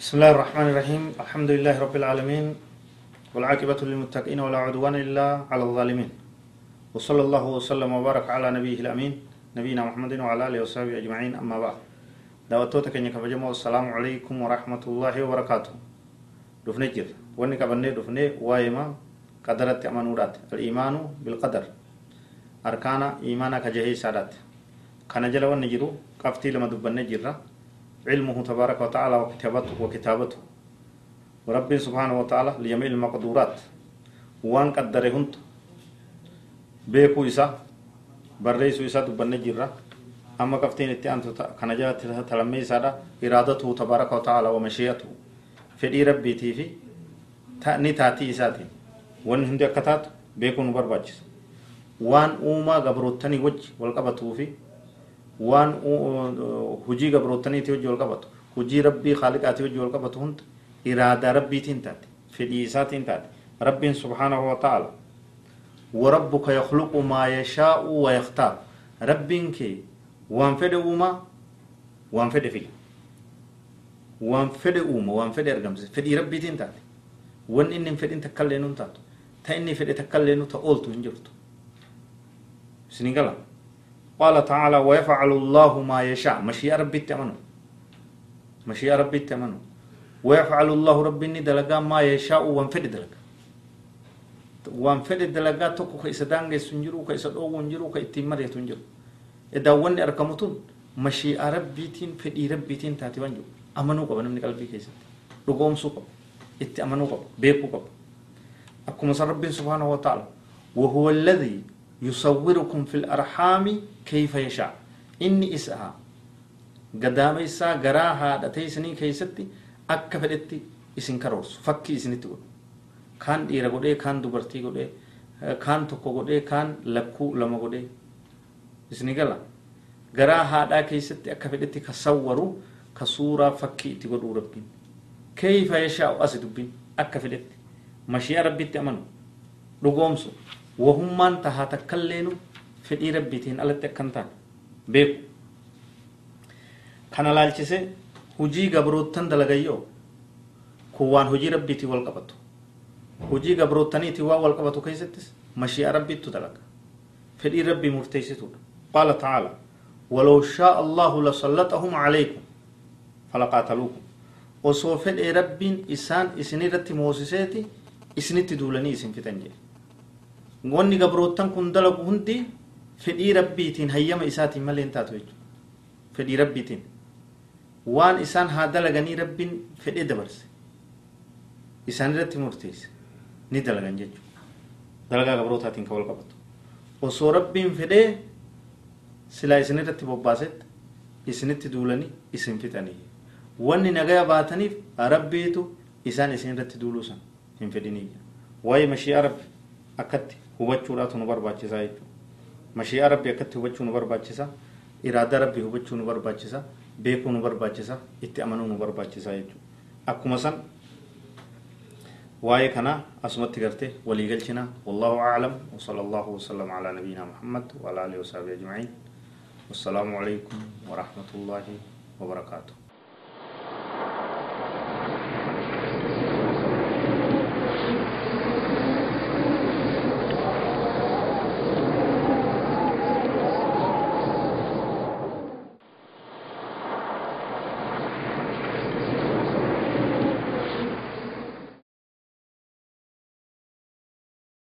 بسم الله الرحمن الرحيم الحمد لله رب العالمين والعاقبة للمتقين ولا عدوان إلا على الظالمين وصلى الله وسلم وبارك على نبيه الأمين نبينا محمد وعلى آله وصحبه أجمعين أما بعد دعوتوتك إنك فجمع السلام عليكم ورحمة الله وبركاته دفني جر واني كبني دفني وايما قدرت أمانورات الإيمان بالقدر أركان إيمانا كجهي سادات كان جل ونجرو قفتي لما دبني جرّا علمه تبارك وتعالى وكتابته وكتابته. ورب سبحانه وتعالى لجميع المقدورات. وان قدره هنت بيكو إسا بريسو إسا دبن جرة أما كفتين إتي أنت كنجات تلمي سادة إرادته تبارك وتعالى ومشيئته. فدي ربي تيفي. تأني تاتي إساتي. وان هندي أكتات بيكو نبرباجس. وان أوما قبروتني وجه والقبطو في waan hujii gabrootaniitii hojii wal qabatu hujii rabbii khaaliqaatii hojii wal qabatu hunda iraadaa rabbiitiin taate fedhii isaatiin taate rabbiin subhaanahu wa ta'ala وربك يخلق ما يشاء ويختار ربك وان فد اوما وان فد فيل وان فد اوما وان فد ارغمز فدي ربي تين تات وان ان فد انت كلنون تات تا اني فد تكلنون تا اولتو انجرتو سنيغلا قال تعالى ويفعل الله ما يشاء. مشيئة ربي تمنو مشيئة ربي تمنو ويفعل الله ربي دلقا ما يشاء وانفد دلقا. وانفد دلقا توكو كيسا دانجي سنجرو كيسا دو ونجرو كي تيمري تنجرو. إذا ون أركمتون مشيئة ربي تين فدي ربي تين تاتي وانجو أمنو قبا نمني قلبي كيسا رقوم سوقا إتي أمنو قبا بيكو قبا أكو مصر ربي سبحانه وتعالى. وهو الذي يصوركم في الأرحام كيف يشاء. إني إسها قدام إسا قراها دتيسني كيستي أكا فدتي إسن كروس. فكي إسن تقول. كان ديرا قده كان دبرتي قده كان تكو قده كان لكو لما قده إسني قلا قراها دا كيستي أكا فدتي كصورو كصورة فكي تقول ربين. كيف يشاء أسدبين؟ أكا فدتي مشيئة ربي تأمنوا رقومسو وهمان تها تكلينو fedhii rabbiitiin alatti akkan ta'an beeku kana laalchise hujii gabroottan dalagayyoo kun waan hojii rabbiitiin wal qabatu hujii gabroottaniitiin waan wal qabatu keessattis mashii'a rabbiittu dalaga fedhii rabbii murteessituudha qaala tacaala ولو شاء الله لسلطهم عليكم فلقاتلوكم osoo fedhee rabbiin isaan isinirratti moosiseeti isinitti duulanii isin jedhe wanni gabroottan kun dalagu hundi fedhii rabbiitiin hayyama isaatiin malee hin taatu jechuudha fedhii rabbiitiin waan isaan haa dalaganii rabbiin fedhee dabarse isaan irratti murteesse ni dalagan jechuudha dalagaa gabrootaatiin kan wal qabatu osoo rabbiin fedhee silaa isin irratti bobbaasetti isinitti duulanii isin fixanii wanni nagaya baataniif rabbiitu isaan isin irratti duuluu san hin fedhinii waa'ee mashii'a rabbi akkatti hubachuudhaatu nu barbaachisaa jechuudha mashii'a rabbi akkatti hubachuu nu barbaachisa iraada rabbi hubachuu nu barbaachisa beekuu nu barbaachisa itti amanuu nu barbaachisa jechuudha akkuma san waa'ee kana asumatti gartee walii galchina wallahu aclam وصلى الله وسلم على نبينا محمد وعلى اله وصحبه اجمعين والسلام عليكم ورحمه الله وبركاته